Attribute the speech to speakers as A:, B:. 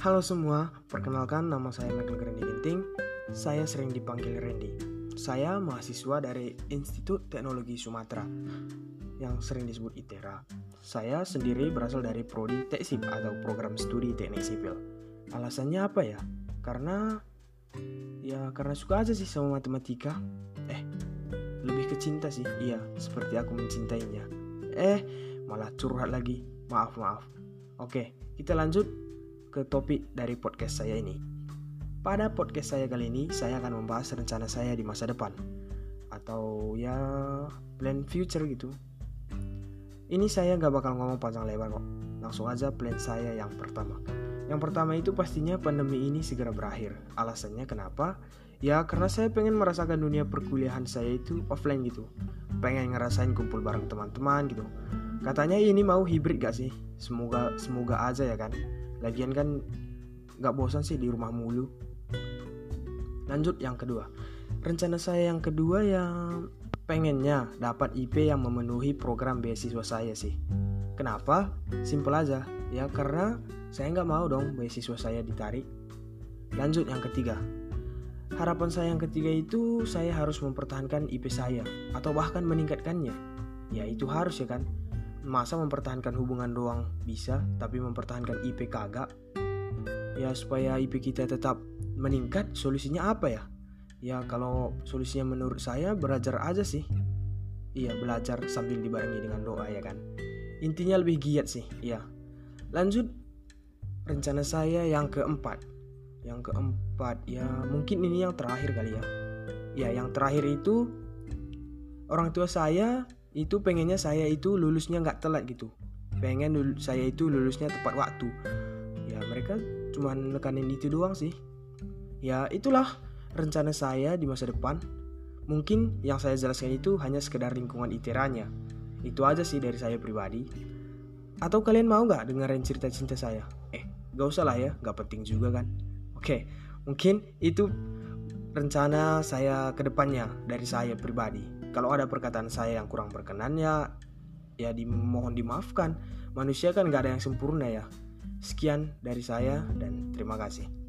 A: Halo semua, perkenalkan nama saya Michael Randy Ginting. Saya sering dipanggil Randy. Saya mahasiswa dari Institut Teknologi Sumatera yang sering disebut ITERA. Saya sendiri berasal dari prodi TEKSIP atau Program Studi Teknik Sipil. Alasannya apa ya? Karena ya karena suka aja sih sama matematika. Eh, lebih ke cinta sih. Iya, seperti aku mencintainya. Eh, malah curhat lagi. Maaf, maaf. Oke, kita lanjut ke topik dari podcast saya ini. Pada podcast saya kali ini, saya akan membahas rencana saya di masa depan. Atau ya, plan future gitu. Ini saya gak bakal ngomong panjang lebar kok. Langsung aja plan saya yang pertama. Yang pertama itu pastinya pandemi ini segera berakhir. Alasannya kenapa? Ya karena saya pengen merasakan dunia perkuliahan saya itu offline gitu. Pengen ngerasain kumpul bareng teman-teman gitu. Katanya ini mau hibrid gak sih? Semoga semoga aja ya kan. Lagian kan gak bosan sih di rumah mulu. Lanjut yang kedua. Rencana saya yang kedua yang pengennya dapat IP yang memenuhi program beasiswa saya sih. Kenapa? Simpel aja. Ya karena saya nggak mau dong beasiswa saya ditarik. Lanjut yang ketiga. Harapan saya yang ketiga itu saya harus mempertahankan IP saya atau bahkan meningkatkannya. Ya itu harus ya kan. Masa mempertahankan hubungan doang bisa, tapi mempertahankan IP kagak? Ya supaya IP kita tetap meningkat, solusinya apa ya? Ya kalau solusinya menurut saya belajar aja sih. Iya belajar sambil dibarengi dengan doa ya kan. Intinya lebih giat sih, ya. Lanjut rencana saya yang keempat. Yang keempat ya mungkin ini yang terakhir kali ya. Ya yang terakhir itu orang tua saya itu pengennya saya itu lulusnya nggak telat gitu. Pengen saya itu lulusnya tepat waktu. Ya mereka cuma nekanin itu doang sih. Ya itulah rencana saya di masa depan. Mungkin yang saya jelaskan itu hanya sekedar lingkungan iteranya. Itu aja sih dari saya pribadi. Atau kalian mau nggak dengerin cerita cinta saya? Eh, gak usah lah ya, gak penting juga kan. Oke, mungkin itu rencana saya ke depannya dari saya pribadi. Kalau ada perkataan saya yang kurang berkenan ya, ya dimohon dimaafkan. Manusia kan gak ada yang sempurna ya. Sekian dari saya dan terima kasih.